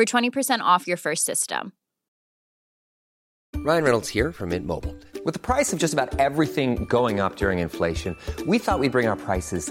for 20% off your first system. Ryan Reynolds here from Mint Mobile. With the price of just about everything going up during inflation, we thought we'd bring our prices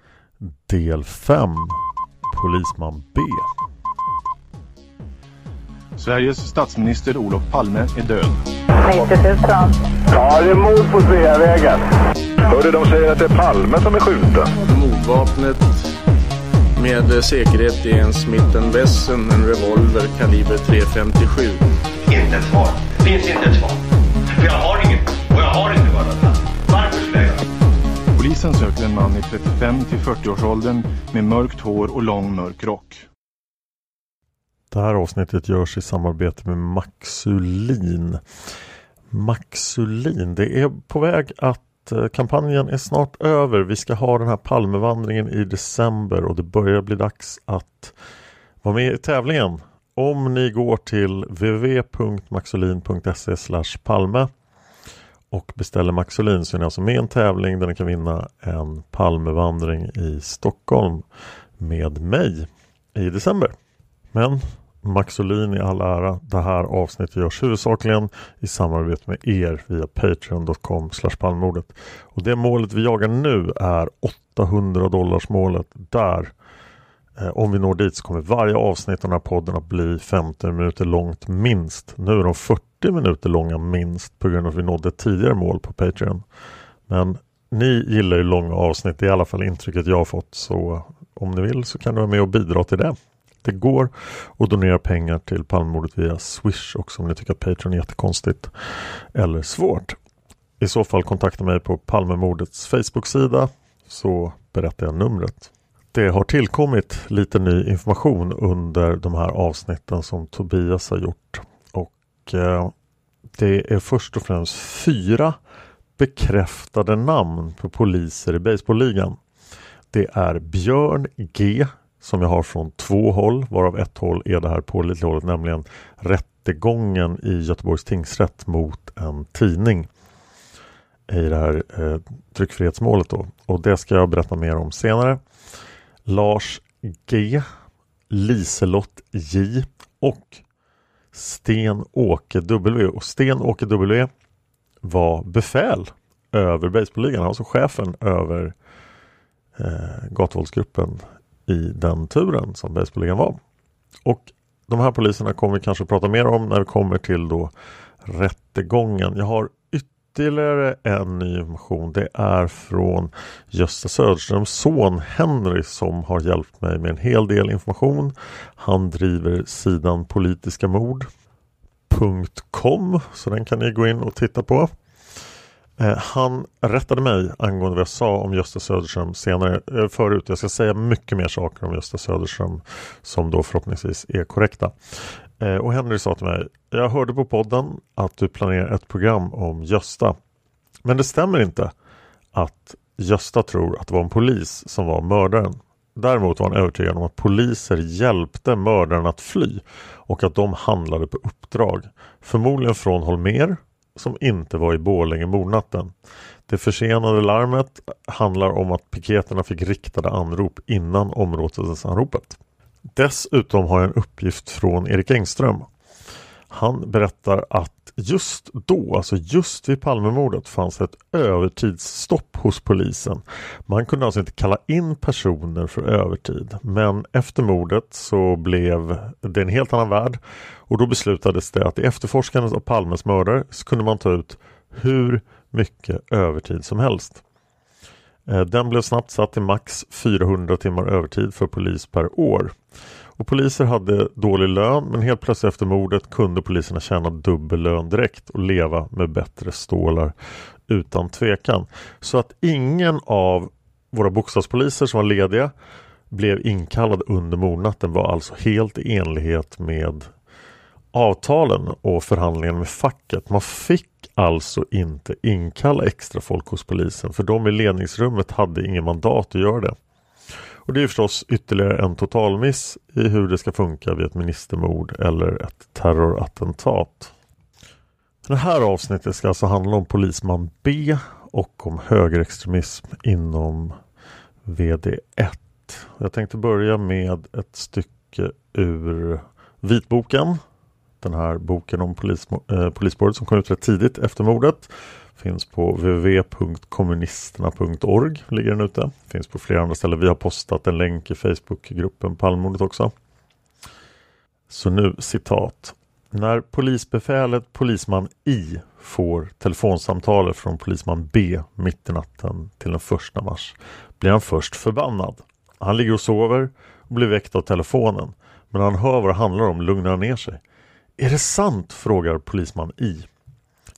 del 5, Polisman B. Sveriges statsminister Olof Palme är död. 90 000. Ja, det är mord på Sveavägen. Hörde de säger att det är Palme som är skjuten. Mordvapnet med säkerhet är en Smith Wesson, en revolver kaliber .357. Inte ett svar. Finns inte ett svar. Polisen söker en man i 35 till 40-årsåldern med mörkt hår och lång mörk rock. Det här avsnittet görs i samarbete med Maxulin. Maxulin, det är på väg att eh, kampanjen är snart över. Vi ska ha den här Palmevandringen i december och det börjar bli dags att vara med i tävlingen. Om ni går till www.maxolin.se palme och beställer Maxolin så är ni alltså med i en tävling där ni kan vinna en Palmevandring i Stockholm med mig i december. Men Maxolin i all ära. Det här avsnittet görs huvudsakligen i samarbete med er via patreon.com palmordet. Och det målet vi jagar nu är 800 dollars målet. Där eh, om vi når dit så kommer varje avsnitt av den här podden att bli 50 minuter långt minst. Nu är de 40 40 minuter långa minst på grund av att vi nådde ett tidigare mål på Patreon. Men ni gillar ju långa avsnitt, det är i alla fall intrycket jag har fått. Så om ni vill så kan du vara med och bidra till det. Det går att donera pengar till Palmemordet via Swish också om ni tycker att Patreon är jättekonstigt eller svårt. I så fall kontakta mig på Palmemordets Facebook-sida så berättar jag numret. Det har tillkommit lite ny information under de här avsnitten som Tobias har gjort. Och eh, Det är först och främst fyra bekräftade namn på poliser i baseballligan. Det är Björn G som jag har från två håll, varav ett håll är det här pålitliga hållet, nämligen rättegången i Göteborgs tingsrätt mot en tidning i det här eh, tryckfrihetsmålet. Då. Och det ska jag berätta mer om senare. Lars G, Liselott J och Sten-Åke W. Och Sten-Åke W var befäl över baseballligan, alltså chefen över eh, gatuvåldsgruppen i den turen som baseballligan var. Och de här poliserna kommer vi kanske prata mer om när vi kommer till då rättegången. Jag har ytterligare en ny information. Det är från Gösta Söderströms son Henry som har hjälpt mig med en hel del information. Han driver sidan PolitiskaMord.com så den kan ni gå in och titta på. Eh, han rättade mig angående vad jag sa om Gösta Söderström senare eh, förut. Jag ska säga mycket mer saker om Gösta Söderström som då förhoppningsvis är korrekta. Eh, och Henry sa till mig, jag hörde på podden att du planerar ett program om Gösta. Men det stämmer inte att Gösta tror att det var en polis som var mördaren. Däremot var han övertygad om att poliser hjälpte mördaren att fly och att de handlade på uppdrag. Förmodligen från Holmer som inte var i Borlänge mordnatten. Det försenade larmet handlar om att piketerna fick riktade anrop innan områdesanropet. Dessutom har jag en uppgift från Erik Engström. Han berättar att just då, alltså just vid Palmemordet fanns ett övertidsstopp hos polisen. Man kunde alltså inte kalla in personer för övertid. Men efter mordet så blev det en helt annan värld och då beslutades det att i efterforskandet av Palmes mördare så kunde man ta ut hur mycket övertid som helst. Eh, den blev snabbt satt till max 400 timmar övertid för polis per år. Och poliser hade dålig lön men helt plötsligt efter mordet kunde poliserna tjäna dubbel lön direkt och leva med bättre stålar utan tvekan. Så att ingen av våra bokstavspoliser som var lediga blev inkallad under mordnatten var alltså helt i enlighet med avtalen och förhandlingarna med facket. Man fick alltså inte inkalla extra folk hos polisen för de i ledningsrummet hade ingen mandat att göra det. Och det är förstås ytterligare en totalmiss i hur det ska funka vid ett ministermord eller ett terrorattentat. Det här avsnittet ska alltså handla om polisman B och om högerextremism inom VD1. Jag tänkte börja med ett stycke ur vitboken. Den här boken om polis, eh, som kom ut rätt tidigt efter mordet. Finns på www.kommunisterna.org ligger den ute. Finns på flera andra ställen. Vi har postat en länk i Facebookgruppen Palmordet också. Så nu citat. När polisbefälet polisman I får telefonsamtalet från polisman B mitt i natten till den första mars blir han först förbannad. Han ligger och sover och blir väckt av telefonen. Men när han hör vad det handlar om lugnar han ner sig. Är det sant? frågar polisman I.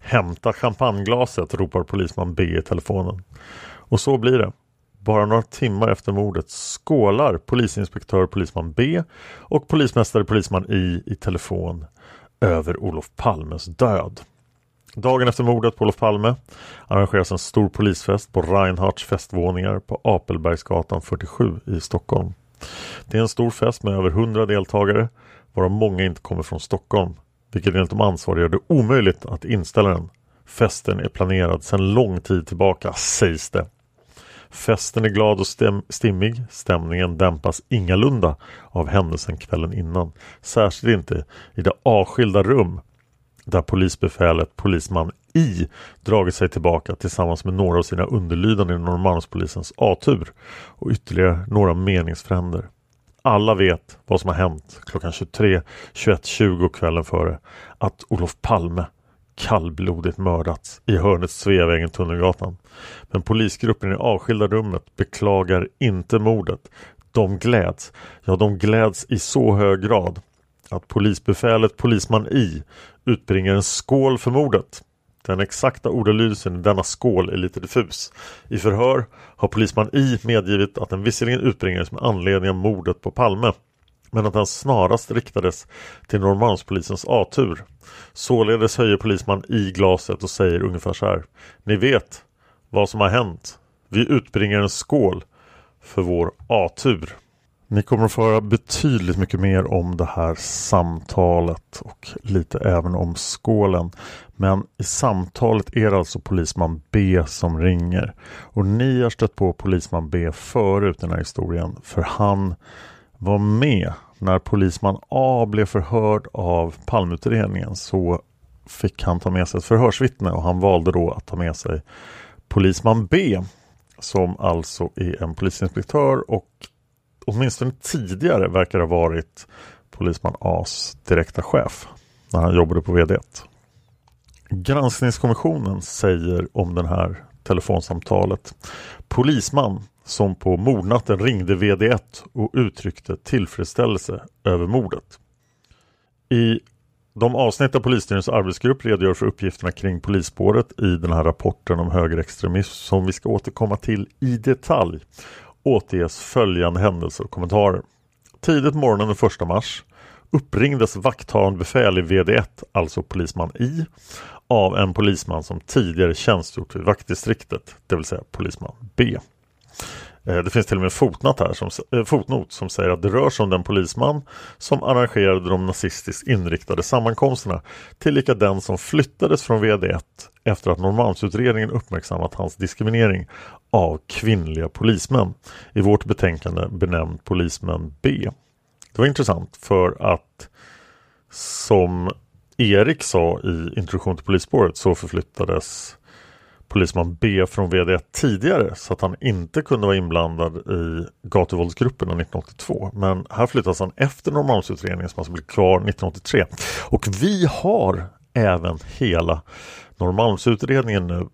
Hämta champagneglaset, ropar polisman B i telefonen. Och så blir det. Bara några timmar efter mordet skålar polisinspektör polisman B och polismästare polisman I i telefon över Olof Palmes död. Dagen efter mordet på Olof Palme arrangeras en stor polisfest på Reinhardts festvåningar på Apelbergsgatan 47 i Stockholm. Det är en stor fest med över 100 deltagare varav många inte kommer från Stockholm vilket enligt de ansvariga gör det omöjligt att inställa den. Festen är planerad sedan lång tid tillbaka, sägs det. Festen är glad och stäm stimmig. Stämningen dämpas ingalunda av händelsen kvällen innan. Särskilt inte i det avskilda rum där polisbefälet polisman I dragit sig tillbaka tillsammans med några av sina underlydande i Norrmalmspolisens A-tur och ytterligare några meningsfränder. Alla vet vad som har hänt klockan 23, 21.20 kvällen före att Olof Palme kallblodigt mördats i hörnet Sveavägen Tunnelgatan. Men polisgruppen i avskilda rummet beklagar inte mordet. De gläds, ja de gläds i så hög grad att polisbefälet polisman I utbringar en skål för mordet. Den exakta ordalydelsen i denna skål är lite diffus. I förhör har polisman I medgivit att den visserligen utbringades med anledning av mordet på Palme men att den snarast riktades till Norrmalmspolisens A-tur. Således höjer polisman i glaset och säger ungefär så här. Ni vet vad som har hänt. Vi utbringar en skål för vår A-tur. Ni kommer att få höra betydligt mycket mer om det här samtalet och lite även om skålen. Men i samtalet är det alltså polisman B som ringer. Och ni har stött på polisman B förut i den här historien. För han var med när polisman A blev förhörd av palmutredningen så fick han ta med sig ett förhörsvittne och han valde då att ta med sig polisman B som alltså är en polisinspektör och åtminstone tidigare verkar ha varit polisman As direkta chef när han jobbade på VD1. Granskningskommissionen säger om det här telefonsamtalet. Polisman som på mordnatten ringde VD1 och uttryckte tillfredsställelse över mordet. I de avsnitt där polisstyrelsens arbetsgrupp redogör för uppgifterna kring polisspåret i den här rapporten om högerextremism som vi ska återkomma till i detalj återges följande händelser och kommentarer. Tidigt morgonen den 1 mars uppringdes vakthavande befäl i VD1, alltså polisman I, av en polisman som tidigare tjänstgjort vid vaktdistriktet, det vill säga polisman B. Eh, det finns till och med en fotnot här som, eh, fotnot som säger att det rör sig om den polisman som arrangerade de nazistiskt inriktade sammankomsterna tillika den som flyttades från VD1 efter att Norrmalmsutredningen uppmärksammat hans diskriminering av kvinnliga polismän i vårt betänkande benämnd Polismän B. Det var intressant för att som Erik sa i introduktion till polisspåret så förflyttades polisman B från VD tidigare så att han inte kunde vara inblandad i gatuvåldsgrupperna 1982. Men här flyttas han efter Norrmalmsutredningen som alltså blir klar 1983. Och vi har även hela Norrmalmsutredningen nu.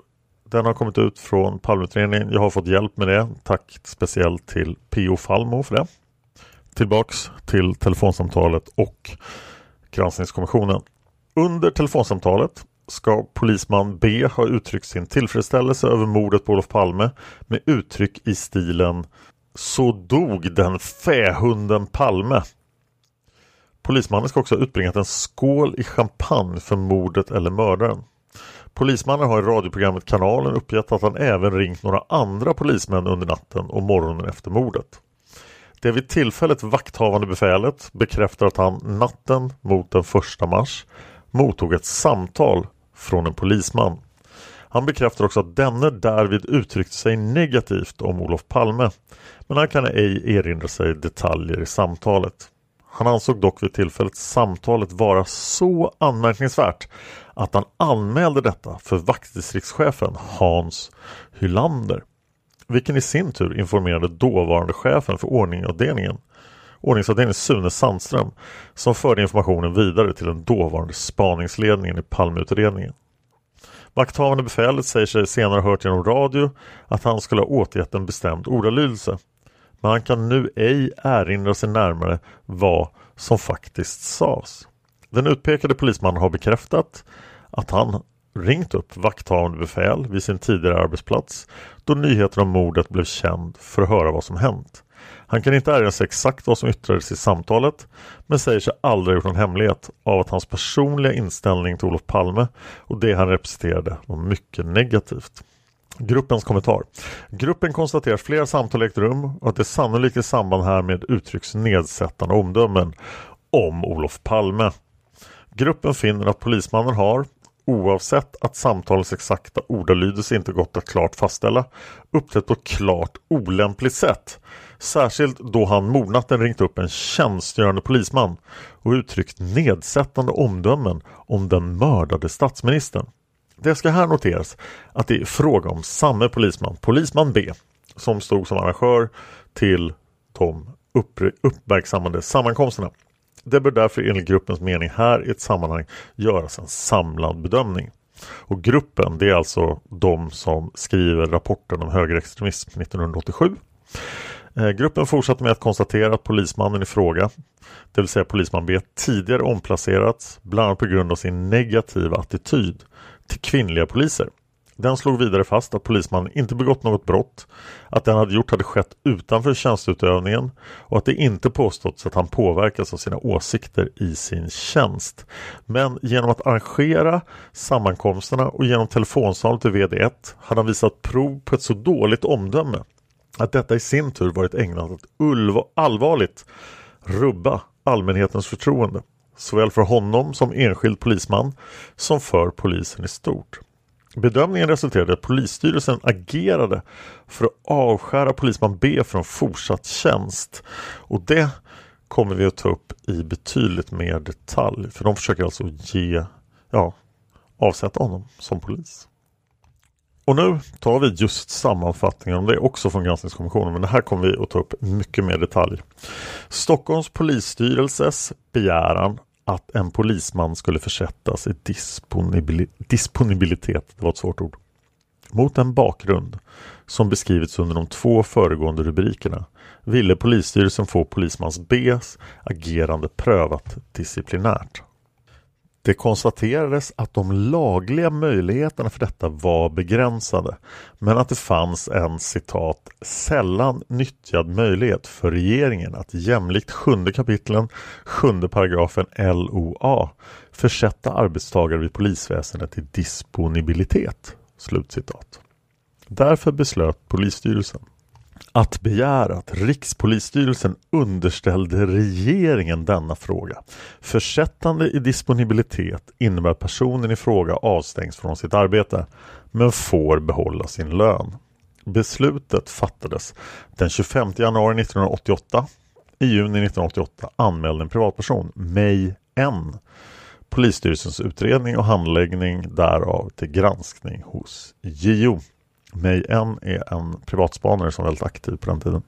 Den har kommit ut från Palmeutredningen. Jag har fått hjälp med det. Tack speciellt till P.O. Falmo för det. Tillbaks till telefonsamtalet och granskningskommissionen. Under telefonsamtalet ska polisman B ha uttryckt sin tillfredsställelse över mordet på Olof Palme med uttryck i stilen Så dog den fähunden Palme. Polismannen ska också ha utbringat en skål i champagne för mordet eller mördaren. Polismannen har i radioprogrammet Kanalen uppgett att han även ringt några andra polismän under natten och morgonen efter mordet. Det vid tillfället vakthavande befälet bekräftar att han natten mot den 1 mars mottog ett samtal från en polisman. Han bekräftar också att denne därvid uttryckte sig negativt om Olof Palme men han kan ej erinra sig detaljer i samtalet. Han ansåg dock vid tillfället samtalet vara så anmärkningsvärt att han anmälde detta för vaktdistriktschefen Hans Hylander vilken i sin tur informerade dåvarande chefen för ordningsavdelningen ordningsavdelningen Sune Sandström som förde informationen vidare till den dåvarande spaningsledningen i Palmeutredningen. Vakthavande befälet säger sig senare hört genom radio att han skulle ha återgett en bestämd ordalydelse. Men han kan nu ej erinra sig närmare vad som faktiskt sades. Den utpekade polismannen har bekräftat att han ringt upp vakthavande befäl vid sin tidigare arbetsplats då nyheten om mordet blev känd för att höra vad som hänt. Han kan inte erinra sig exakt vad som yttrades i samtalet men säger sig aldrig gjort någon hemlighet av att hans personliga inställning till Olof Palme och det han representerade var mycket negativt. Gruppens kommentar. Gruppen konstaterar att flera samtal ägt rum och att det sannolikt i samband härmed uttrycks nedsättande omdömen om Olof Palme. Gruppen finner att polismannen har, oavsett att samtalets exakta ordalydelse inte gått att klart fastställa, uppträtt på ett klart olämpligt sätt. Särskilt då han mordnatten ringt upp en tjänstgörande polisman och uttryckt nedsättande omdömen om den mördade statsministern. Det ska här noteras att det är fråga om samma polisman, polisman B, som stod som arrangör till de uppmärksammade sammankomsterna. Det bör därför enligt gruppens mening här i ett sammanhang göras en samlad bedömning. Och gruppen det är alltså de som skriver rapporten om högerextremism 1987. Eh, gruppen fortsatte med att konstatera att polismannen i fråga, det vill säga polisman B, tidigare omplacerats bland annat på grund av sin negativa attityd till kvinnliga poliser. Den slog vidare fast att polismannen inte begått något brott, att det han hade gjort hade skett utanför tjänsteutövningen och att det inte påståtts att han påverkas av sina åsikter i sin tjänst. Men genom att arrangera sammankomsterna och genom telefonsamtal till VD1 hade han visat prov på ett så dåligt omdöme att detta i sin tur varit ägnat att allvarligt rubba allmänhetens förtroende såväl för honom som enskild polisman som för polisen i stort. Bedömningen resulterade i att polisstyrelsen agerade för att avskära polisman B från fortsatt tjänst. Och det kommer vi att ta upp i betydligt mer detalj. För de försöker alltså ge, ja, avsätta honom som polis. Och nu tar vi just sammanfattningen om det också från granskningskommissionen men det här kommer vi att ta upp mycket mer detalj. Stockholms polisstyrelses begäran att en polisman skulle försättas i disponibili disponibilitet. Det var ett svårt ord. Mot en bakgrund som beskrivits under de två föregående rubrikerna ville polisstyrelsen få polismans Bs agerande prövat disciplinärt. Det konstaterades att de lagliga möjligheterna för detta var begränsade men att det fanns en citat sällan nyttjad möjlighet för regeringen att jämlikt sjunde kapitlen, sjunde paragrafen LOA försätta arbetstagare vid polisväsendet i disponibilitet. Slutcitat. Därför beslöt polisstyrelsen att begära att Rikspolisstyrelsen underställde regeringen denna fråga. Försättande i disponibilitet innebär att personen i fråga avstängs från sitt arbete men får behålla sin lön. Beslutet fattades den 25 januari 1988. I juni 1988 anmälde en privatperson, May N, Polisstyrelsens utredning och handläggning därav till granskning hos JO. May N är en privatspanare som var väldigt aktiv på den tiden.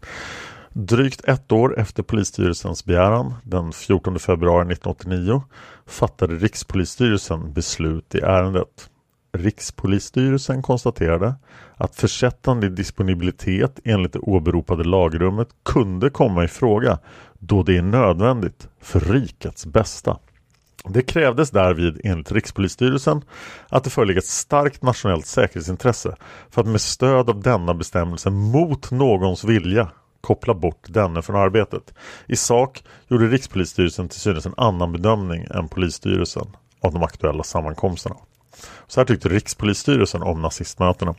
Drygt ett år efter polisstyrelsens begäran, den 14 februari 1989, fattade Rikspolisstyrelsen beslut i ärendet. Rikspolisstyrelsen konstaterade att försättande i disponibilitet enligt det åberopade lagrummet kunde komma i fråga då det är nödvändigt för rikets bästa. Det krävdes därvid enligt Rikspolisstyrelsen att det föreligger ett starkt nationellt säkerhetsintresse för att med stöd av denna bestämmelse mot någons vilja koppla bort denne från arbetet. I sak gjorde Rikspolisstyrelsen till synes en annan bedömning än polisstyrelsen av de aktuella sammankomsterna. Så här tyckte Rikspolisstyrelsen om nazistmötena.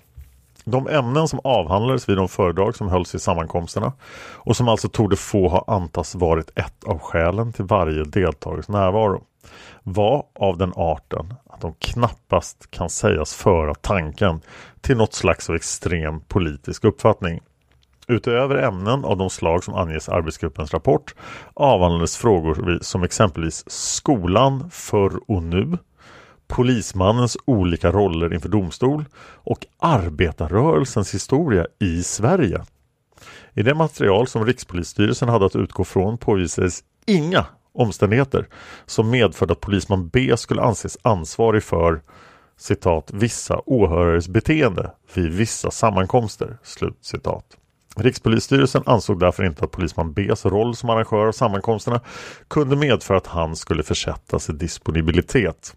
De ämnen som avhandlades vid de föredrag som hölls i sammankomsterna och som alltså torde få ha antas varit ett av skälen till varje deltagares närvaro var av den arten att de knappast kan sägas föra tanken till något slags av extrem politisk uppfattning. Utöver ämnen av de slag som anges i arbetsgruppens rapport avhandlades frågor som exempelvis skolan förr och nu, polismannens olika roller inför domstol och arbetarrörelsens historia i Sverige. I det material som Rikspolisstyrelsen hade att utgå från påvisades inga omständigheter som medförde att polisman B skulle anses ansvarig för citat, vissa åhörares beteende vid vissa sammankomster. Slut citat. Rikspolisstyrelsen ansåg därför inte att polisman Bs roll som arrangör av sammankomsterna kunde medföra att han skulle försättas i disponibilitet.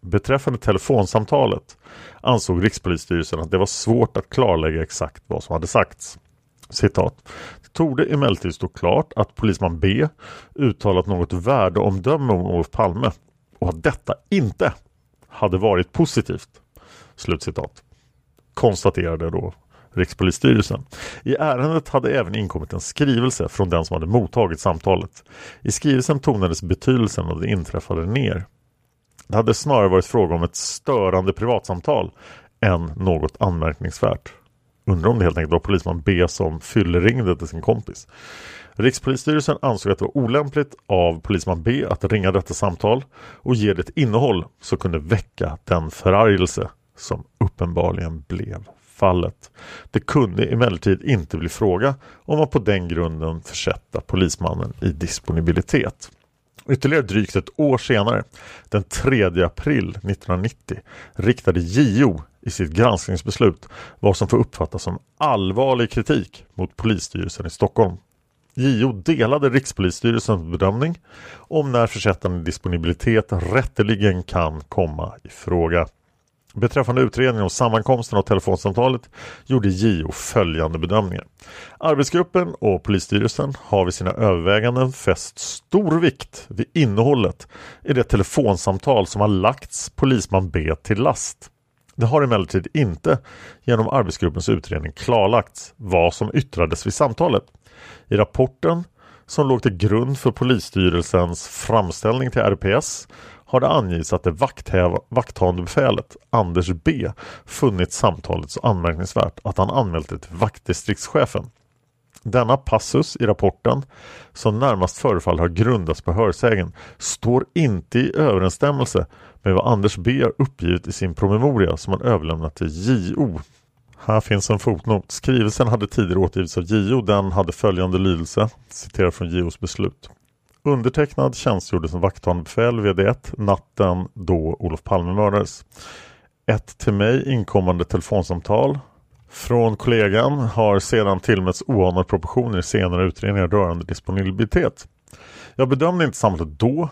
Beträffande telefonsamtalet ansåg Rikspolisstyrelsen att det var svårt att klarlägga exakt vad som hade sagts. Citat. Det torde emellertid stå klart att polisman B uttalat något värdeomdöme om Olof Palme och att detta inte hade varit positivt. Slutcitat. Konstaterade då Rikspolisstyrelsen. I ärendet hade även inkommit en skrivelse från den som hade mottagit samtalet. I skrivelsen tonades betydelsen av det inträffade ner. Det hade snarare varit fråga om ett störande privatsamtal än något anmärkningsvärt. Undrar om det helt enkelt var polisman B som fylleringde till sin kompis. Rikspolisstyrelsen ansåg att det var olämpligt av polisman B att ringa detta samtal och ge det ett innehåll som kunde väcka den förargelse som uppenbarligen blev fallet. Det kunde emellertid inte bli fråga om att på den grunden försätta polismannen i disponibilitet. Ytterligare drygt ett år senare, den 3 april 1990, riktade JO i sitt granskningsbeslut vad som får uppfattas som allvarlig kritik mot polisstyrelsen i Stockholm. JO delade Rikspolisstyrelsens bedömning om när försättande disponibilitet rätteligen kan komma i fråga. Beträffande utredningen om sammankomsten och telefonsamtalet gjorde JO följande bedömningar. Arbetsgruppen och polisstyrelsen har vid sina överväganden fäst stor vikt vid innehållet i det telefonsamtal som har lagts polisman B till last. Det har emellertid inte genom arbetsgruppens utredning klarlagts vad som yttrades vid samtalet. I rapporten som låg till grund för polisstyrelsens framställning till RPS har det angivits att det vakthavande befälet Anders B funnit samtalet så anmärkningsvärt att han anmält det till vaktdistriktschefen. Denna passus i rapporten, som närmast förefaller ha grundats på hörsägen, står inte i överensstämmelse med vad Anders B har uppgivit i sin promemoria som han överlämnat till JO. Här finns en fotnot. Skrivelsen hade tidigare återgivits av JO. Den hade följande lydelse, citerat från JOs beslut. Undertecknad tjänstgjorde som vakthavande befäl VD1 natten då Olof Palme mördades. Ett till mig inkommande telefonsamtal från kollegan har sedan tillmätts oanade proportioner i senare utredningar rörande disponibilitet. Jag bedömde inte samtalet då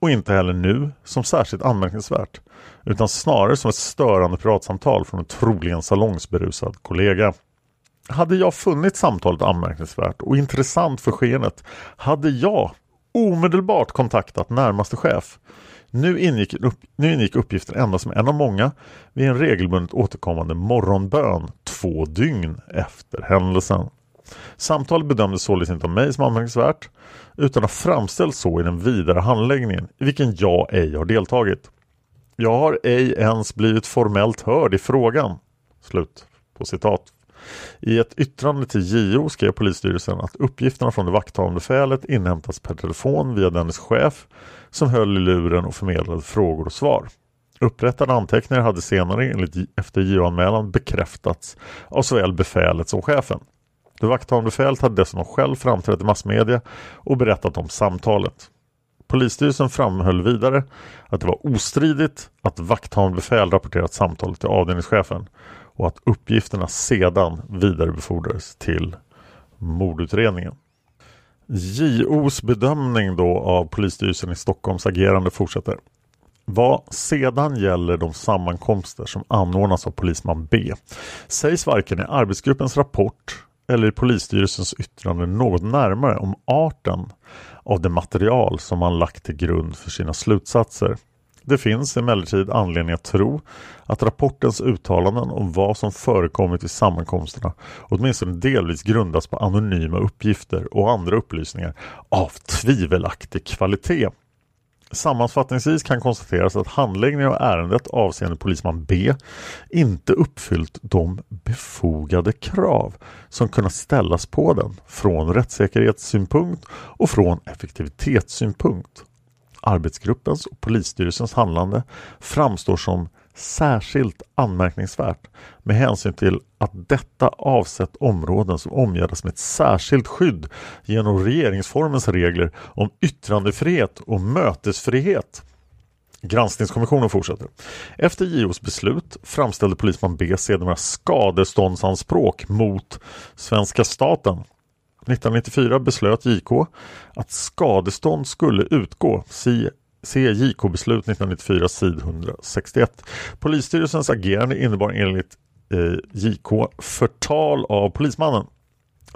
och inte heller nu som särskilt anmärkningsvärt utan snarare som ett störande privatsamtal från en troligen salongsberusad kollega. Hade jag funnit samtalet anmärkningsvärt och intressant för skenet hade jag omedelbart kontaktat närmaste chef. Nu ingick, upp, nu ingick uppgiften endast som en av många vid en regelbundet återkommande morgonbön två dygn efter händelsen. Samtalet bedömdes således inte av mig som anmärkningsvärt utan har framställts så i den vidare handläggningen i vilken jag ej har deltagit. Jag har ej ens blivit formellt hörd i frågan. Slut på citat. I ett yttrande till JO skrev polisstyrelsen att uppgifterna från det vakthavande befälet inhämtats per telefon via dennes chef som höll i luren och förmedlade frågor och svar. Upprättade anteckningar hade senare enligt efter JO-anmälan bekräftats av såväl befälet som chefen. Det vakthavande befälet hade dessutom själv framträtt i massmedia och berättat om samtalet. Polisstyrelsen framhöll vidare att det var ostridigt att vakthavande befäl rapporterat samtalet till avdelningschefen och att uppgifterna sedan vidarebefordrades till mordutredningen. JOs bedömning då av polisstyrelsen i Stockholms agerande fortsätter. Vad sedan gäller de sammankomster som anordnas av polisman B sägs varken i arbetsgruppens rapport eller i polisstyrelsens yttrande något närmare om arten av det material som man lagt till grund för sina slutsatser. Det finns emellertid anledning att tro att rapportens uttalanden om vad som förekommit i sammankomsterna åtminstone delvis grundas på anonyma uppgifter och andra upplysningar av tvivelaktig kvalitet. Sammanfattningsvis kan konstateras att handläggningen av ärendet avseende polisman B inte uppfyllt de befogade krav som kunnat ställas på den från rättssäkerhetssynpunkt och från effektivitetssynpunkt. Arbetsgruppens och polisstyrelsens handlande framstår som särskilt anmärkningsvärt med hänsyn till att detta avsett områden som omgärdas med ett särskilt skydd genom regeringsformens regler om yttrandefrihet och mötesfrihet. Granskningskommissionen fortsätter. Efter JOs beslut framställde polisman B sedermera skadeståndsanspråk mot svenska staten 1994 beslöt JK att skadestånd skulle utgå. si se JK-beslut 1994 sid 161. Polisstyrelsens agerande innebar enligt eh, JK förtal av polismannen.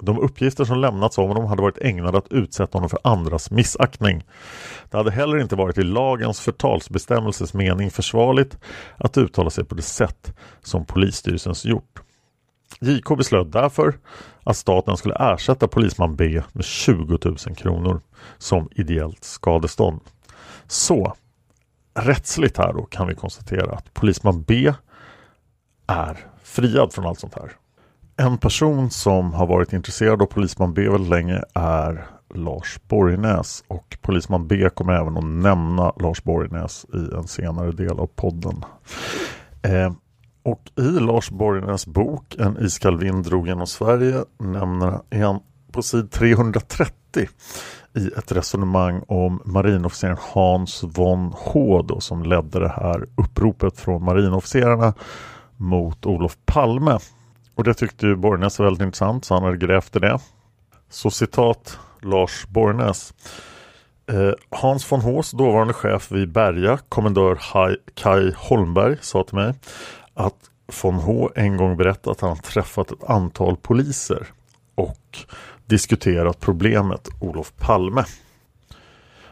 De uppgifter som lämnats om honom hade varit ägnade att utsätta honom för andras missaktning. Det hade heller inte varit i lagens förtalsbestämmelses mening försvarligt att uttala sig på det sätt som polisstyrelsen gjort. JK beslöt därför att staten skulle ersätta polisman B med 20 000 kronor som ideellt skadestånd. Så rättsligt här då kan vi konstatera att polisman B är friad från allt sånt här. En person som har varit intresserad av polisman B väldigt länge är Lars Borgnäs och polisman B kommer även att nämna Lars Borgnäs i en senare del av podden. Eh, och i Lars Borgnäs bok En iskall vind drog genom Sverige nämner han på sid 330 i ett resonemang om marinofficeren Hans von H då, som ledde det här uppropet från marinofficerarna mot Olof Palme. Och det tyckte ju Borgnäs var väldigt intressant så han hade grävt i det. Så citat Lars Borgnäs. Eh, Hans von Hås, dåvarande chef vid Berga, kommendör Kai Holmberg, sa till mig att von H en gång berättat att han träffat ett antal poliser och diskuterat problemet Olof Palme.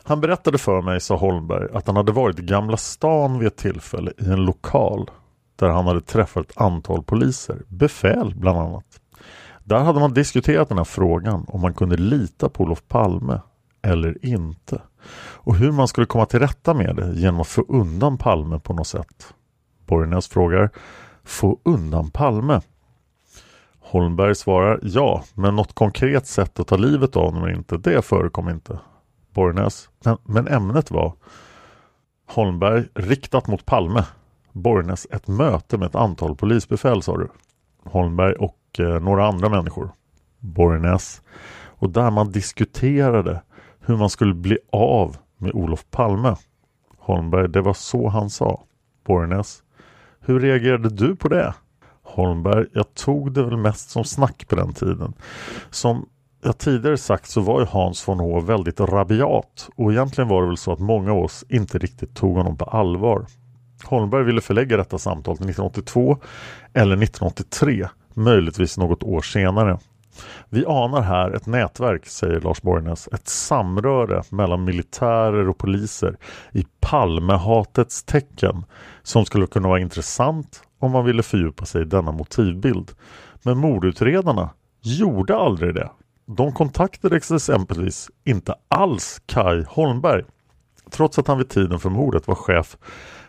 Han berättade för mig, sa Holmberg, att han hade varit i Gamla stan vid ett tillfälle i en lokal där han hade träffat ett antal poliser, befäl bland annat. Där hade man diskuterat den här frågan om man kunde lita på Olof Palme eller inte. Och hur man skulle komma till rätta med det genom att få undan Palme på något sätt. Borgnäs frågar Få undan Palme? Holmberg svarar ja, men något konkret sätt att ta livet av honom inte, det förekom inte. Borgnäs, men, men ämnet var Holmberg riktat mot Palme. Borgnäs ett möte med ett antal polisbefäl sa du. Holmberg och eh, några andra människor. Borgnäs. Och där man diskuterade hur man skulle bli av med Olof Palme. Holmberg, det var så han sa. Borgnäs. Hur reagerade du på det? Holmberg, jag tog det väl mest som snack på den tiden. Som jag tidigare sagt så var ju Hans von H väldigt rabiat och egentligen var det väl så att många av oss inte riktigt tog honom på allvar. Holmberg ville förlägga detta samtal till 1982 eller 1983, möjligtvis något år senare. Vi anar här ett nätverk, säger Lars Borgnäs, ett samröre mellan militärer och poliser i Palmehatets tecken som skulle kunna vara intressant om man ville fördjupa sig i denna motivbild. Men mordutredarna gjorde aldrig det. De kontaktade exempelvis inte alls Kai Holmberg trots att han vid tiden för mordet var chef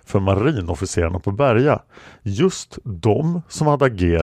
för marinofficerarna på Berga. Just de som hade agerat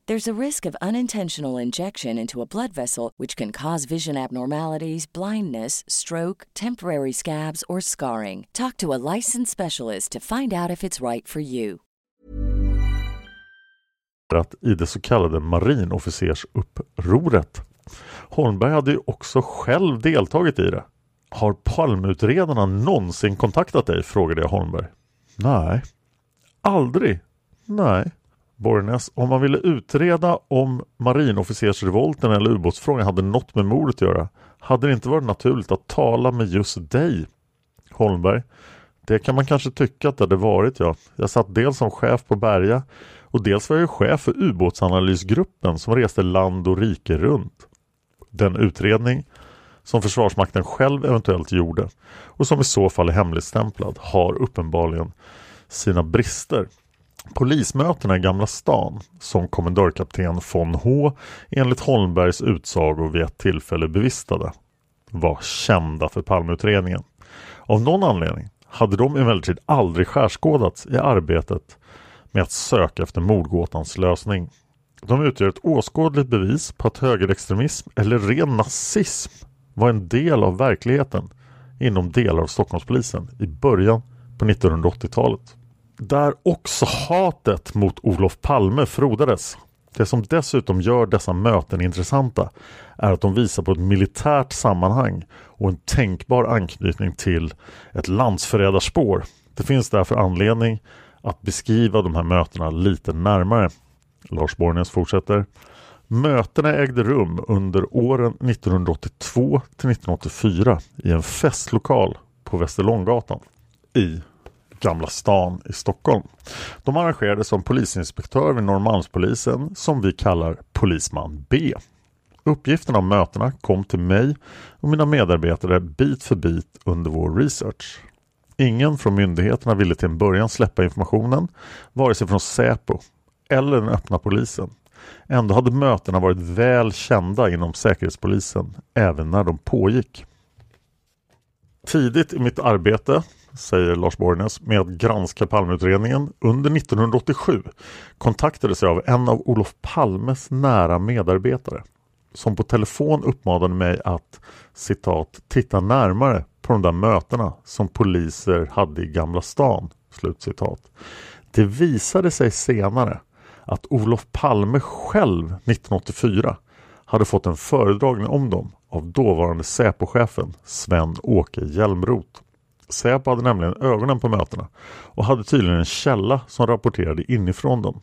There's a risk of unintentional injection into a blood vessel, which can cause vision abnormalities, blindness, stroke, temporary scabs, or scarring. Talk to a licensed specialist to find out if it's right for you. i det så kallade marinofficersupproret. Holmberg hade ju också själv deltagit i det. Har Palmutredarna någonsin kontaktat dig? frågade jag Holmberg. Nej. Aldrig? Nej. Borgnäs, om man ville utreda om marinofficersrevolten eller ubåtsfrågan hade något med mordet att göra hade det inte varit naturligt att tala med just dig? Holmberg, det kan man kanske tycka att det hade varit ja. Jag satt dels som chef på Berga och dels var jag chef för ubåtsanalysgruppen som reste land och rike runt. Den utredning som Försvarsmakten själv eventuellt gjorde och som i så fall är hemligstämplad har uppenbarligen sina brister. Polismötena i Gamla stan som kommendörkapten von H enligt Holmbergs utsago vid ett tillfälle bevistade var kända för Palmeutredningen. Av någon anledning hade de emellertid aldrig skärskådats i arbetet med att söka efter mordgåtans lösning. De utgör ett åskådligt bevis på att högerextremism eller ren nazism var en del av verkligheten inom delar av Stockholmspolisen i början på 1980-talet. Där också hatet mot Olof Palme frodades. Det som dessutom gör dessa möten intressanta är att de visar på ett militärt sammanhang och en tänkbar anknytning till ett landsförrädarspår. Det finns därför anledning att beskriva de här mötena lite närmare. Lars Borgnäs fortsätter. Mötena ägde rum under åren 1982 till 1984 i en festlokal på Västerlånggatan i Gamla stan i Stockholm. De arrangerades som polisinspektör vid Norrmalmspolisen som vi kallar Polisman B. Uppgifterna om mötena kom till mig och mina medarbetare bit för bit under vår research. Ingen från myndigheterna ville till en början släppa informationen, vare sig från Säpo eller den öppna polisen. Ändå hade mötena varit väl kända inom Säkerhetspolisen även när de pågick. Tidigt i mitt arbete, säger Lars Borgnäs, med att granska Palmeutredningen under 1987 kontaktades jag av en av Olof Palmes nära medarbetare som på telefon uppmanade mig att citat titta närmare på de där mötena som poliser hade i Gamla stan. Slutcitat. Det visade sig senare att Olof Palme själv 1984 hade fått en föredragning om dem av dåvarande Säpochefen Sven-Åke Hjälmroth. Säpo hade nämligen ögonen på mötena och hade tydligen en källa som rapporterade inifrån dem.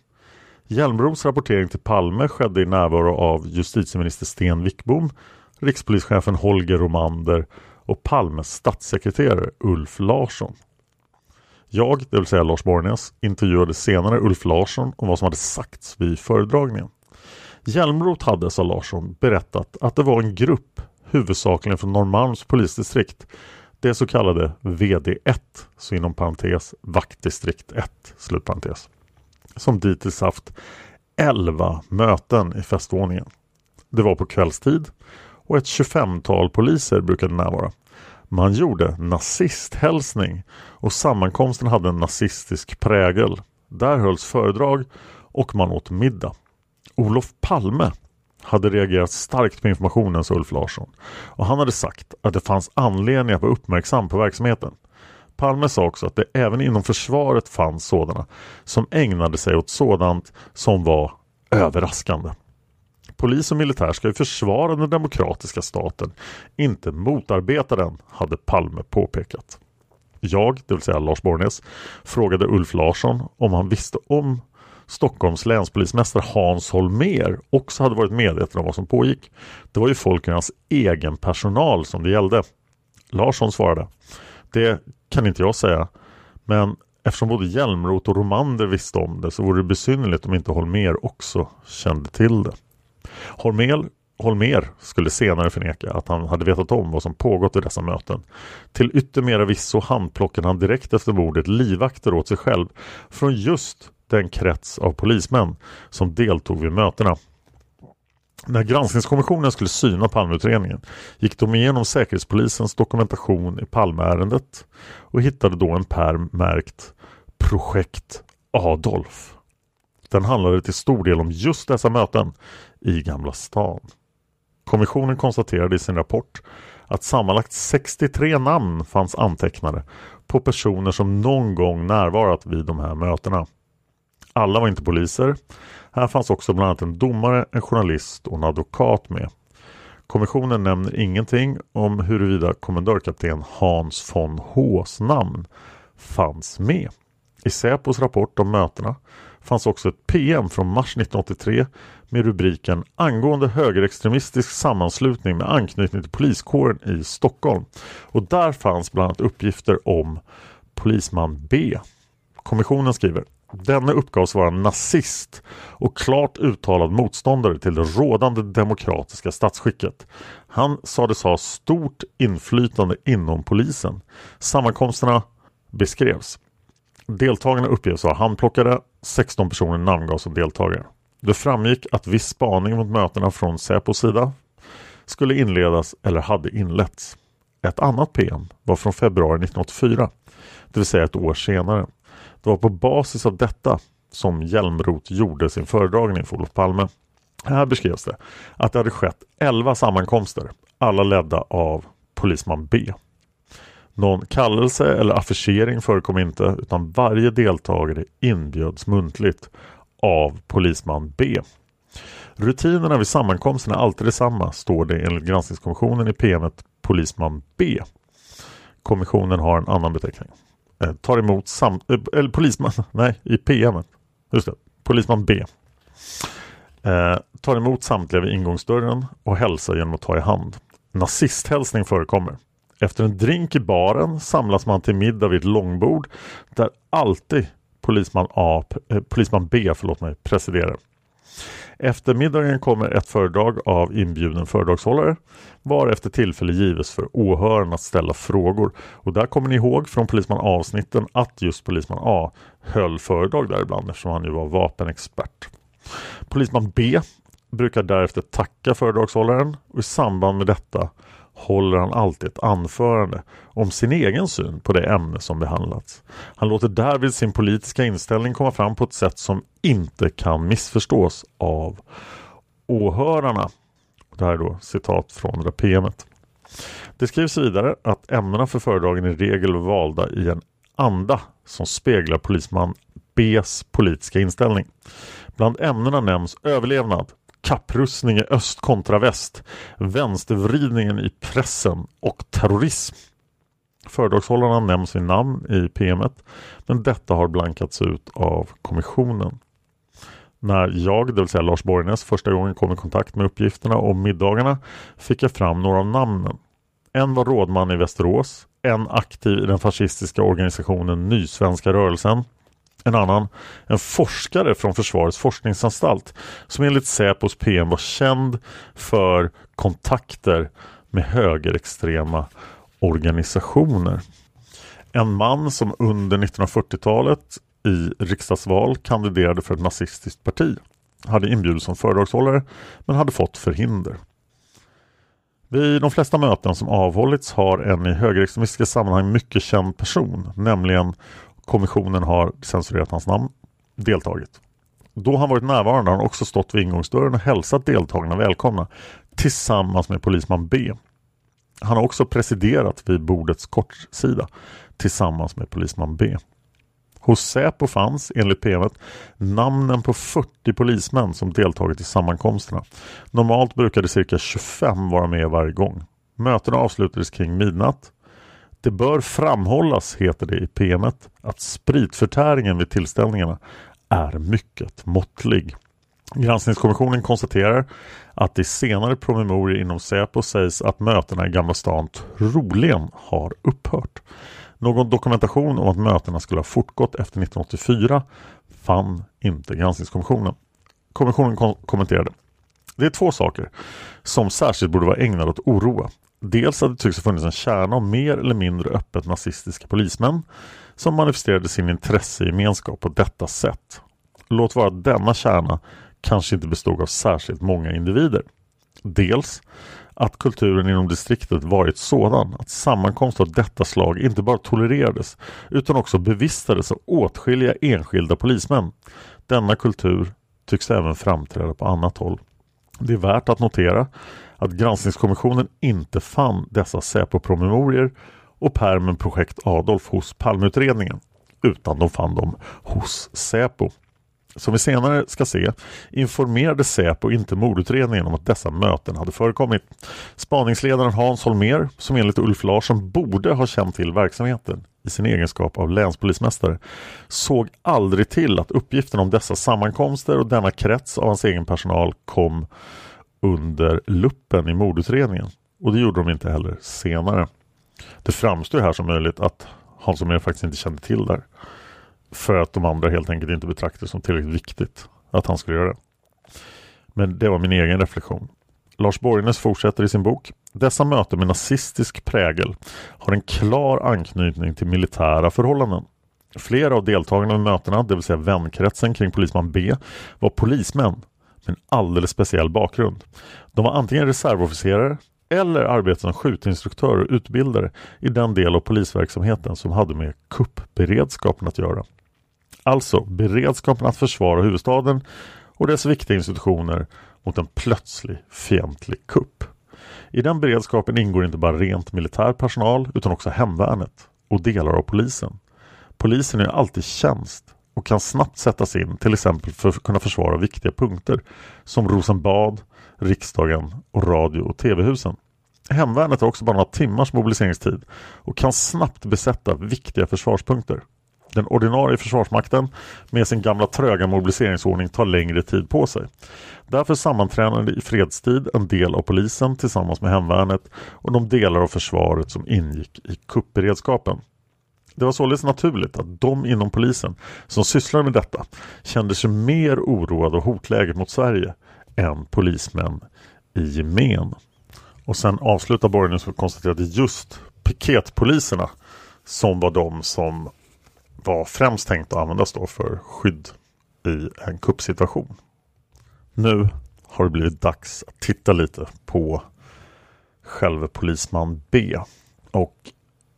Hjälmros rapportering till Palme skedde i närvaro av justitieminister Sten Wickbom, rikspolischefen Holger Romander och Palmes statssekreterare Ulf Larsson. Jag, det vill säga Lars Borgnäs, intervjuade senare Ulf Larsson om vad som hade sagts vid föredragningen. Hjälmroth hade, sa Larsson, berättat att det var en grupp, huvudsakligen från Norrmalms polisdistrikt, det så kallade VD1, så inom parentes vaktdistrikt 1, slutparentes, som dittills haft 11 möten i festvåningen. Det var på kvällstid och ett 25-tal poliser brukade närvara. Man gjorde nazisthälsning och sammankomsten hade en nazistisk prägel. Där hölls föredrag och man åt middag. Olof Palme hade reagerat starkt på informationen, sa Ulf Larsson. Och han hade sagt att det fanns anledning att vara uppmärksam på verksamheten. Palme sa också att det även inom försvaret fanns sådana som ägnade sig åt sådant som var överraskande. Polis och militär ska ju försvara den demokratiska staten, inte motarbeta den, hade Palme påpekat. Jag, det vill säga Lars Borgnäs, frågade Ulf Larsson om han visste om Stockholms länspolismästare Hans Holmer också hade varit medveten om vad som pågick. Det var ju folk i hans egen personal som det gällde. Larsson svarade. Det kan inte jag säga. Men eftersom både Hjälmroth och Romander visste om det så vore det besynnerligt om inte Holmer också kände till det. Holmer, Holmer skulle senare förneka att han hade vetat om vad som pågått i dessa möten. Till yttermera visso handplockade han direkt efter mordet livvakter åt sig själv från just den krets av polismän som deltog vid mötena. När granskningskommissionen skulle syna Palmeutredningen gick de igenom Säkerhetspolisens dokumentation i Palmeärendet och hittade då en pärm märkt Projekt Adolf. Den handlade till stor del om just dessa möten i Gamla stan. Kommissionen konstaterade i sin rapport att sammanlagt 63 namn fanns antecknade på personer som någon gång närvarat vid de här mötena. Alla var inte poliser. Här fanns också bland annat en domare, en journalist och en advokat med. Kommissionen nämner ingenting om huruvida kommendörkapten Hans von Hs namn fanns med. I Säpos rapport om mötena fanns också ett PM från mars 1983 med rubriken angående högerextremistisk sammanslutning med anknytning till poliskåren i Stockholm. Och där fanns bland annat uppgifter om polisman B. Kommissionen skriver Denne uppgavs vara nazist och klart uttalad motståndare till det rådande demokratiska statsskicket. Han sades ha stort inflytande inom polisen. Sammankomsterna beskrevs. Deltagarna uppges vara handplockade, 16 personer namngavs som deltagare. Det framgick att viss spaning mot mötena från Säpos sida skulle inledas eller hade inletts. Ett annat PM var från februari 1984, det vill säga ett år senare. Det var på basis av detta som Hjälmroth gjorde sin föredragning för Olof Palme. Här beskrevs det att det hade skett 11 sammankomster, alla ledda av polisman B. Någon kallelse eller affischering förekom inte utan varje deltagare inbjöds muntligt av polisman B. Rutinerna vid sammankomsten är alltid detsamma, står det enligt granskningskommissionen i PMet Polisman B. Kommissionen har en annan beteckning. Eh, tar emot sam... Eh, eller polisman, nej, i PM, Just det, polisman B. Eh, tar emot samtliga vid ingångsdörren och hälsar genom att ta i hand. Nazisthälsning förekommer. Efter en drink i baren samlas man till middag vid ett långbord där alltid polisman, A, eh, polisman B förlåt mig, presiderar. Efter middagen kommer ett föredrag av inbjuden föredragshållare varefter tillfälle gives för åhörarna att ställa frågor. Och där kommer ni ihåg från Polisman avsnitten att just Polisman A höll föredrag där ibland eftersom han ju var vapenexpert. Polisman B brukar därefter tacka föredragshållaren och i samband med detta håller han alltid ett anförande om sin egen syn på det ämne som behandlats. Han låter därvid sin politiska inställning komma fram på ett sätt som inte kan missförstås av åhörarna. Det här är då citat från det PMet. Det skrivs vidare att ämnena för föredragen i regel valda i en anda som speglar polisman Bs politiska inställning. Bland ämnena nämns överlevnad, kapprustning i öst kontra väst, vänstervridningen i pressen och terrorism. Föredragshållarna nämns vid namn i PMet men detta har blankats ut av kommissionen. När jag, det vill säga Lars Borgnäs, första gången kom i kontakt med uppgifterna om middagarna fick jag fram några av namnen. En var rådman i Västerås, en aktiv i den fascistiska organisationen Nysvenska rörelsen, en annan, en forskare från Försvarets forskningsanstalt som enligt Säpos PM var känd för kontakter med högerextrema organisationer. En man som under 1940-talet i riksdagsval kandiderade för ett nazistiskt parti hade inbjudits som föredragshållare men hade fått förhinder. Vid de flesta möten som avhållits har en i högerextremistiska sammanhang mycket känd person, nämligen kommissionen har censurerat hans namn, deltagit. Då han varit närvarande har han också stått vid ingångsdörren och hälsat deltagarna välkomna tillsammans med polisman B. Han har också presiderat vid bordets kortsida tillsammans med polisman B. Hos Säpo fanns, enligt PMet, namnen på 40 polismän som deltagit i sammankomsterna. Normalt brukade cirka 25 vara med varje gång. Mötena avslutades kring midnatt. Det bör framhållas, heter det i PMet, att spritförtäringen vid tillställningarna är mycket måttlig. Granskningskommissionen konstaterar att i senare promemorier inom Säpo sägs att mötena i Gamla stan troligen har upphört. Någon dokumentation om att mötena skulle ha fortgått efter 1984 fann inte granskningskommissionen. Kommissionen kom kommenterade. Det är två saker som särskilt borde vara ägnade att oroa. Dels att det tycks ha funnits en kärna av mer eller mindre öppet nazistiska polismän som manifesterade sin intressegemenskap på detta sätt. Låt vara att denna kärna kanske inte bestod av särskilt många individer. Dels att kulturen inom distriktet varit sådan att sammankomst av detta slag inte bara tolererades utan också bevistades av åtskilliga enskilda polismän. Denna kultur tycks även framträda på annat håll. Det är värt att notera att granskningskommissionen inte fann dessa Säpo-promemorier och permen Projekt Adolf hos Palmeutredningen utan de fann dem hos Säpo. Som vi senare ska se informerade Säpo inte mordutredningen om att dessa möten hade förekommit. Spaningsledaren Hans Holmer, som enligt Ulf Larsson borde ha känt till verksamheten i sin egenskap av länspolismästare, såg aldrig till att uppgiften om dessa sammankomster och denna krets av hans egen personal kom under luppen i mordutredningen. Och det gjorde de inte heller senare. Det framstår här som möjligt att Hans Holmér faktiskt inte kände till det för att de andra helt enkelt inte betraktade det som tillräckligt viktigt att han skulle göra det. Men det var min egen reflektion. Lars Borgnäs fortsätter i sin bok. Dessa möten med nazistisk prägel har en klar anknytning till militära förhållanden. Flera av deltagarna vid mötena, det vill säga vänkretsen kring polisman B, var polismän med en alldeles speciell bakgrund. De var antingen reservofficerare eller arbetade som skjutinstruktörer och utbildare i den del av polisverksamheten som hade med kuppberedskapen att göra. Alltså beredskapen att försvara huvudstaden och dess viktiga institutioner mot en plötslig fientlig kupp. I den beredskapen ingår inte bara rent militär personal utan också hemvärnet och delar av polisen. Polisen är alltid tjänst och kan snabbt sättas in till exempel för att kunna försvara viktiga punkter som Rosenbad, riksdagen och radio och tv-husen. Hemvärnet har också bara några timmars mobiliseringstid och kan snabbt besätta viktiga försvarspunkter. Den ordinarie försvarsmakten med sin gamla tröga mobiliseringsordning tar längre tid på sig. Därför sammantränade i fredstid en del av polisen tillsammans med hemvärnet och de delar av försvaret som ingick i kuppberedskapen. Det var således naturligt att de inom polisen som sysslar med detta kände sig mer oroade av hotläget mot Sverige än polismän i gemen. Och sen avslutar Borgen att konstaterar att just piketpoliserna som var de som var främst tänkt att användas då för skydd i en kuppsituation. Nu har det blivit dags att titta lite på själva polisman B. Och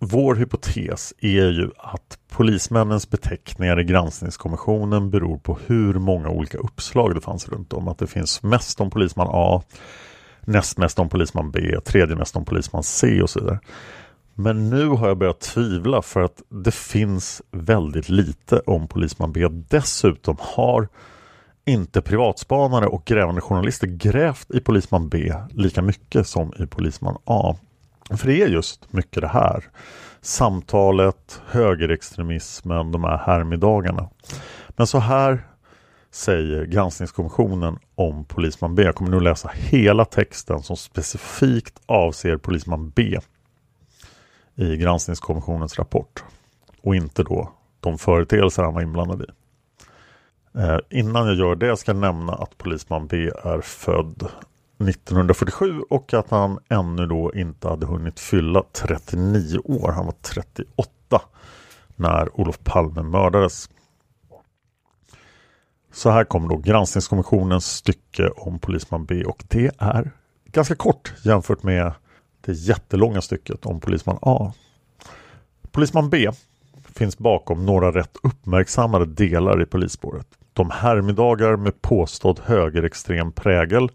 vår hypotes är ju att polismännens beteckningar i granskningskommissionen beror på hur många olika uppslag det fanns runt om. Att det finns mest om polisman A, näst mest om polisman B, tredje mest om polisman C och så vidare. Men nu har jag börjat tvivla för att det finns väldigt lite om polisman B. Dessutom har inte privatspanare och grävande journalister grävt i polisman B lika mycket som i polisman A. För det är just mycket det här. Samtalet, högerextremismen, de här härmiddagarna. Men så här säger granskningskommissionen om polisman B. Jag kommer nu läsa hela texten som specifikt avser polisman B i granskningskommissionens rapport och inte då de företeelser han var inblandad i. Eh, innan jag gör det ska jag nämna att polisman B är född 1947 och att han ännu då inte hade hunnit fylla 39 år. Han var 38 när Olof Palme mördades. Så här kommer då granskningskommissionens stycke om polisman B och det är ganska kort jämfört med det jättelånga stycket om polisman A. Polisman B finns bakom några rätt uppmärksammade delar i polisspåret. De härmiddagar med påstådd högerextrem prägel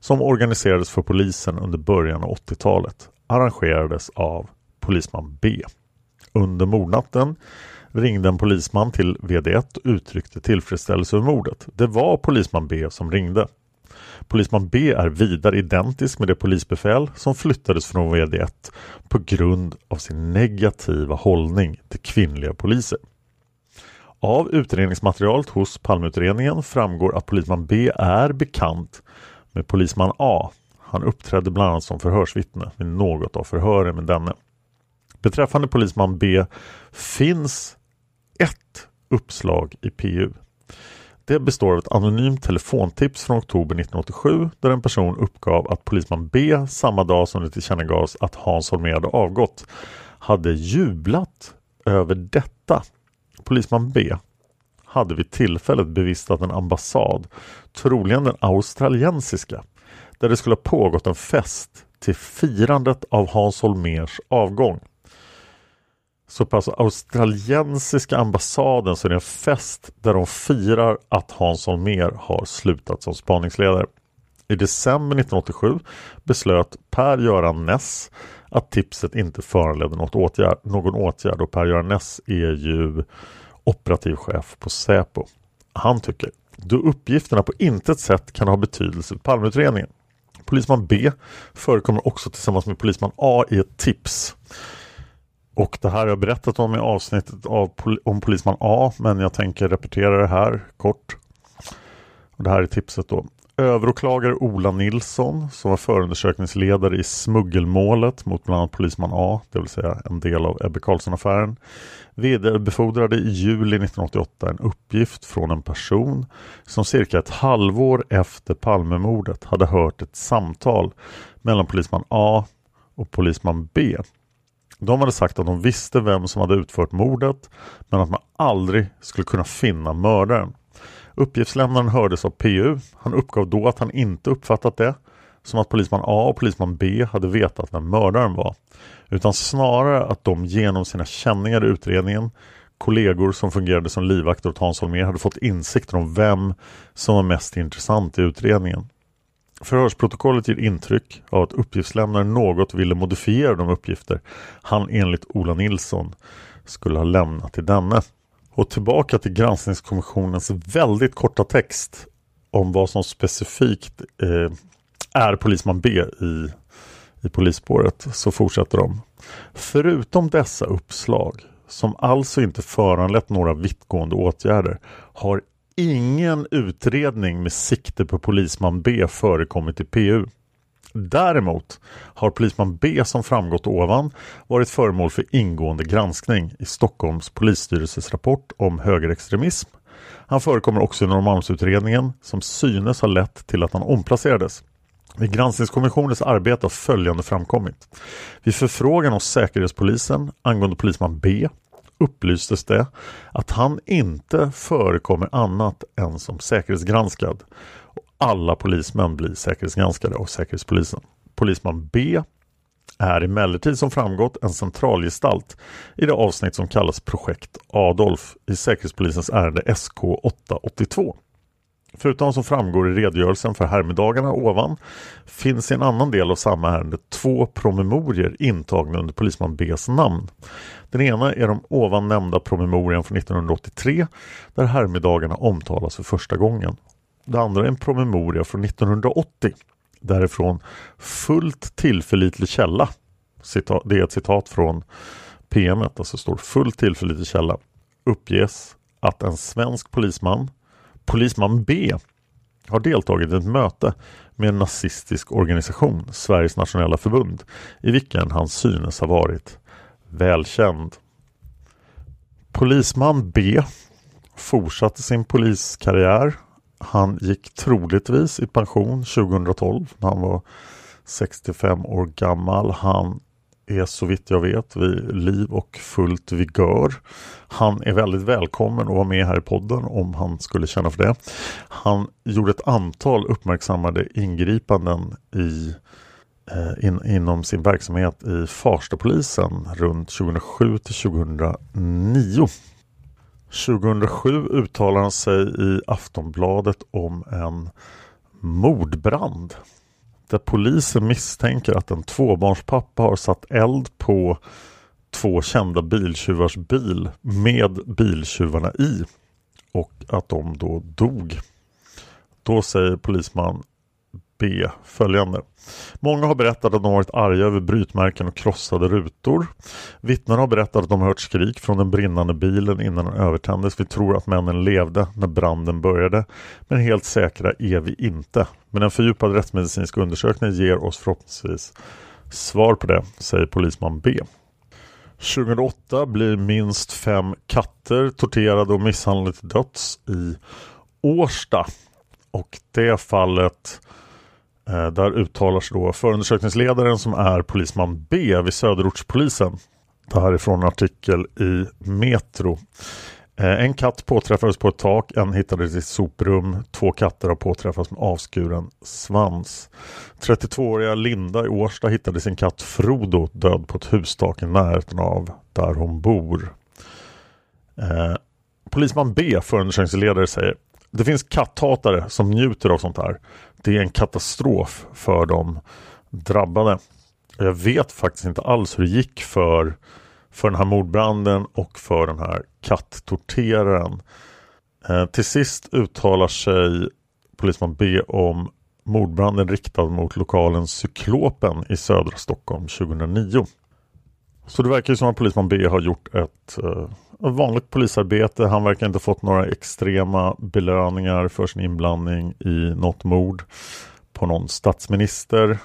som organiserades för polisen under början av 80-talet arrangerades av polisman B. Under mordnatten ringde en polisman till VD1 och uttryckte tillfredsställelse över mordet. Det var polisman B som ringde. Polisman B är vidare identisk med det polisbefäl som flyttades från VD1 på grund av sin negativa hållning till kvinnliga poliser. Av utredningsmaterialet hos Palmeutredningen framgår att polisman B är bekant med polisman A. Han uppträdde bland annat som förhörsvittne vid något av förhören med denne. Beträffande polisman B finns ett uppslag i PU. Det består av ett anonymt telefontips från oktober 1987 där en person uppgav att polisman B samma dag som det tillkännagavs att Hans Holmér hade avgått hade jublat över detta. Polisman B hade vid tillfället bevistat en ambassad, troligen den australiensiska, där det skulle ha pågått en fest till firandet av Hans Holmers avgång. Så på alltså australiensiska ambassaden så är det en fest där de firar att Hans Holmér har slutat som spaningsledare. I december 1987 beslöt Per-Göran Ness att tipset inte föranledde något åtgärd, någon åtgärd och Per-Göran Ness är ju operativ chef på Säpo. Han tycker då uppgifterna på intet sätt kan ha betydelse för Palmeutredningen. Polisman B förekommer också tillsammans med polisman A i ett tips. Och det här har jag berättat om i avsnittet av, om polisman A men jag tänker repetera det här kort. Och det här är tipset då. Överåklagare Ola Nilsson som var förundersökningsledare i smuggelmålet mot bland annat polisman A, det vill säga en del av Ebbe Carlsson-affären, vidarebefordrade i juli 1988 en uppgift från en person som cirka ett halvår efter Palmemordet hade hört ett samtal mellan polisman A och polisman B. De hade sagt att de visste vem som hade utfört mordet men att man aldrig skulle kunna finna mördaren. Uppgiftslämnaren hördes av PU. Han uppgav då att han inte uppfattat det som att polisman A och polisman B hade vetat vem mördaren var. Utan snarare att de genom sina känningar i utredningen kollegor som fungerade som livvakter åt Hans Holmér hade fått insikter om vem som var mest intressant i utredningen. Förhörsprotokollet ger intryck av att uppgiftslämnaren något ville modifiera de uppgifter han enligt Ola Nilsson skulle ha lämnat till denne. Och tillbaka till granskningskommissionens väldigt korta text om vad som specifikt eh, är polisman B i, i polisspåret så fortsätter de. Förutom dessa uppslag som alltså inte föranlett några vittgående åtgärder har ingen utredning med sikte på polisman B förekommit i PU. Däremot har polisman B som framgått ovan varit föremål för ingående granskning i Stockholms polisstyrelses rapport om högerextremism. Han förekommer också i Norrmalmsutredningen som synes ha lett till att han omplacerades. Vid granskningskommissionens arbete har följande framkommit. Vid förfrågan hos Säkerhetspolisen angående polisman B upplystes det att han inte förekommer annat än som säkerhetsgranskad. Alla polismän blir säkerhetsgranskade av Säkerhetspolisen. Polisman B är emellertid som framgått en centralgestalt i det avsnitt som kallas Projekt Adolf i Säkerhetspolisens ärende SK 882. Förutom som framgår i redogörelsen för härmedagarna ovan finns i en annan del av samma ärende två promemorier intagna under polisman Bs namn. Den ena är de ovan nämnda promemorian från 1983 där härmedagarna omtalas för första gången. Det andra är en promemoria från 1980 därifrån fullt tillförlitlig källa det är ett citat från PM, alltså står fullt tillförlitlig källa, uppges att en svensk polisman, polisman B, har deltagit i ett möte med en nazistisk organisation, Sveriges nationella förbund, i vilken han synes ha varit välkänd. Polisman B fortsatte sin poliskarriär. Han gick troligtvis i pension 2012 när han var 65 år gammal. Han är så vitt jag vet vid liv och fullt vigör. Han är väldigt välkommen att vara med här i podden om han skulle känna för det. Han gjorde ett antal uppmärksammade ingripanden i eh, in, inom sin verksamhet i Farstapolisen runt 2007 till 2009. 2007 uttalar han sig i Aftonbladet om en mordbrand där polisen misstänker att en tvåbarnspappa har satt eld på två kända biltjuvars bil med biltjuvarna i och att de då dog. Då säger polisman B följande. Många har berättat att de varit arga över brytmärken och krossade rutor. Vittnen har berättat att de hört skrik från den brinnande bilen innan den övertändes. Vi tror att männen levde när branden började. Men helt säkra är vi inte. Men en fördjupad rättsmedicinsk undersökning ger oss förhoppningsvis svar på det, säger polisman B. 2008 blir minst fem katter torterade och misshandlade till döds i Årsta. Och det fallet Eh, där uttalar sig då förundersökningsledaren som är polisman B vid Söderortspolisen. Det här är från en artikel i Metro. Eh, en katt påträffades på ett tak, en hittades i ett soprum. Två katter har påträffats med avskuren svans. 32-åriga Linda i Årsta hittade sin katt Frodo död på ett hustak i närheten av där hon bor. Eh, polisman B, förundersökningsledare, säger det finns katthatare som njuter av sånt här. Det är en katastrof för de drabbade. Jag vet faktiskt inte alls hur det gick för, för den här mordbranden och för den här katttorteraren. Eh, till sist uttalar sig polisman B om mordbranden riktad mot lokalen Cyklopen i södra Stockholm 2009. Så det verkar ju som att polisman B har gjort ett eh, vanligt polisarbete. Han verkar inte ha fått några extrema belöningar för sin inblandning i något mord på någon statsminister.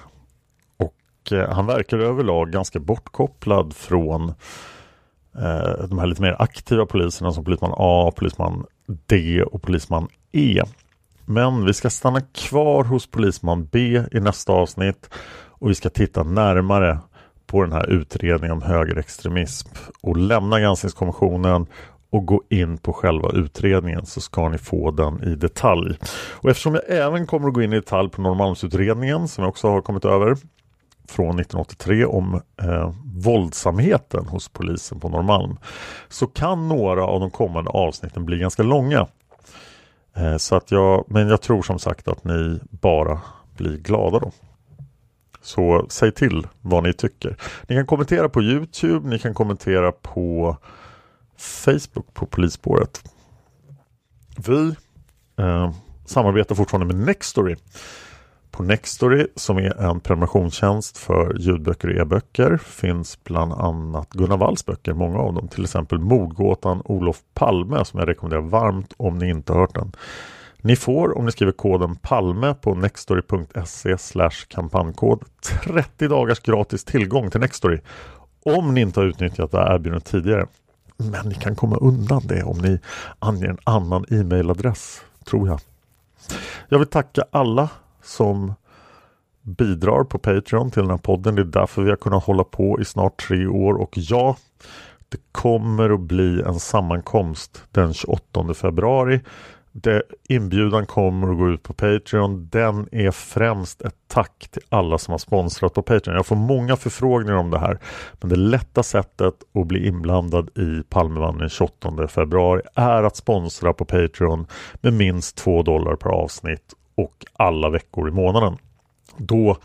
Och eh, han verkar överlag ganska bortkopplad från eh, de här lite mer aktiva poliserna som polisman A, polisman D och polisman E. Men vi ska stanna kvar hos polisman B i nästa avsnitt och vi ska titta närmare på den här utredningen om högerextremism och lämna granskningskommissionen och gå in på själva utredningen så ska ni få den i detalj. Och eftersom jag även kommer att gå in i detalj på Norrmalmsutredningen som jag också har kommit över från 1983 om eh, våldsamheten hos polisen på Norrmalm så kan några av de kommande avsnitten bli ganska långa. Eh, så att jag, men jag tror som sagt att ni bara blir glada då. Så säg till vad ni tycker. Ni kan kommentera på Youtube, ni kan kommentera på Facebook på Polisspåret. Vi eh, samarbetar fortfarande med Nextory. På Nextory som är en prenumerationstjänst för ljudböcker och e-böcker finns bland annat Gunnar Walls böcker, många av dem. Till exempel Mordgåtan Olof Palme som jag rekommenderar varmt om ni inte hört den. Ni får om ni skriver koden PALME på nextory.se kampanjkod 30 dagars gratis tillgång till Nextory om ni inte har utnyttjat det här erbjudandet tidigare. Men ni kan komma undan det om ni anger en annan e-mailadress, tror jag. Jag vill tacka alla som bidrar på Patreon till den här podden. Det är därför vi har kunnat hålla på i snart tre år och ja, det kommer att bli en sammankomst den 28 februari det, inbjudan kommer att gå ut på Patreon. Den är främst ett tack till alla som har sponsrat på Patreon. Jag får många förfrågningar om det här. Men det lätta sättet att bli inblandad i Palmevandringen 28 februari är att sponsra på Patreon med minst 2 dollar per avsnitt och alla veckor i månaden. Då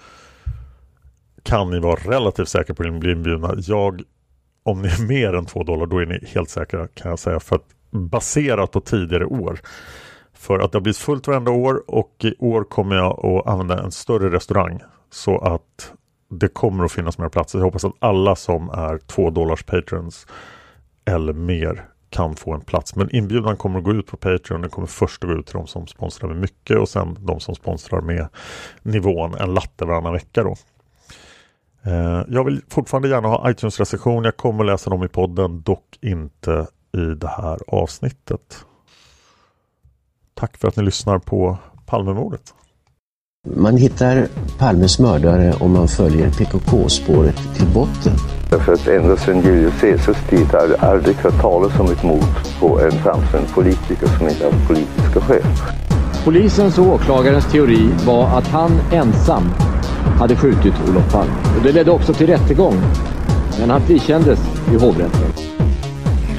kan ni vara relativt säkra på att bli inbjudna. Jag, om ni är mer än 2 dollar, då är ni helt säkra kan jag säga. För att baserat på tidigare år. För att det har blivit fullt varenda år och i år kommer jag att använda en större restaurang. Så att det kommer att finnas mer platser. Jag hoppas att alla som är 2 dollars patrons eller mer kan få en plats. Men inbjudan kommer att gå ut på Patreon. Den kommer först att gå ut till de som sponsrar med mycket och sen de som sponsrar med nivån en latte varannan vecka. Då. Eh, jag vill fortfarande gärna ha iTunes-recension. Jag kommer att läsa dem i podden, dock inte i det här avsnittet. Tack för att ni lyssnar på Palmemordet. Man hittar Palmes mördare om man följer PKK-spåret till botten. Därför att ända sedan Julius Caesars tid har jag aldrig hört talas om ett mord på en framstående politiker som inte har politiska skäl. Polisens och åklagarens teori var att han ensam hade skjutit Olof Palme. Och det ledde också till rättegång. Men han frikändes i hovrätten.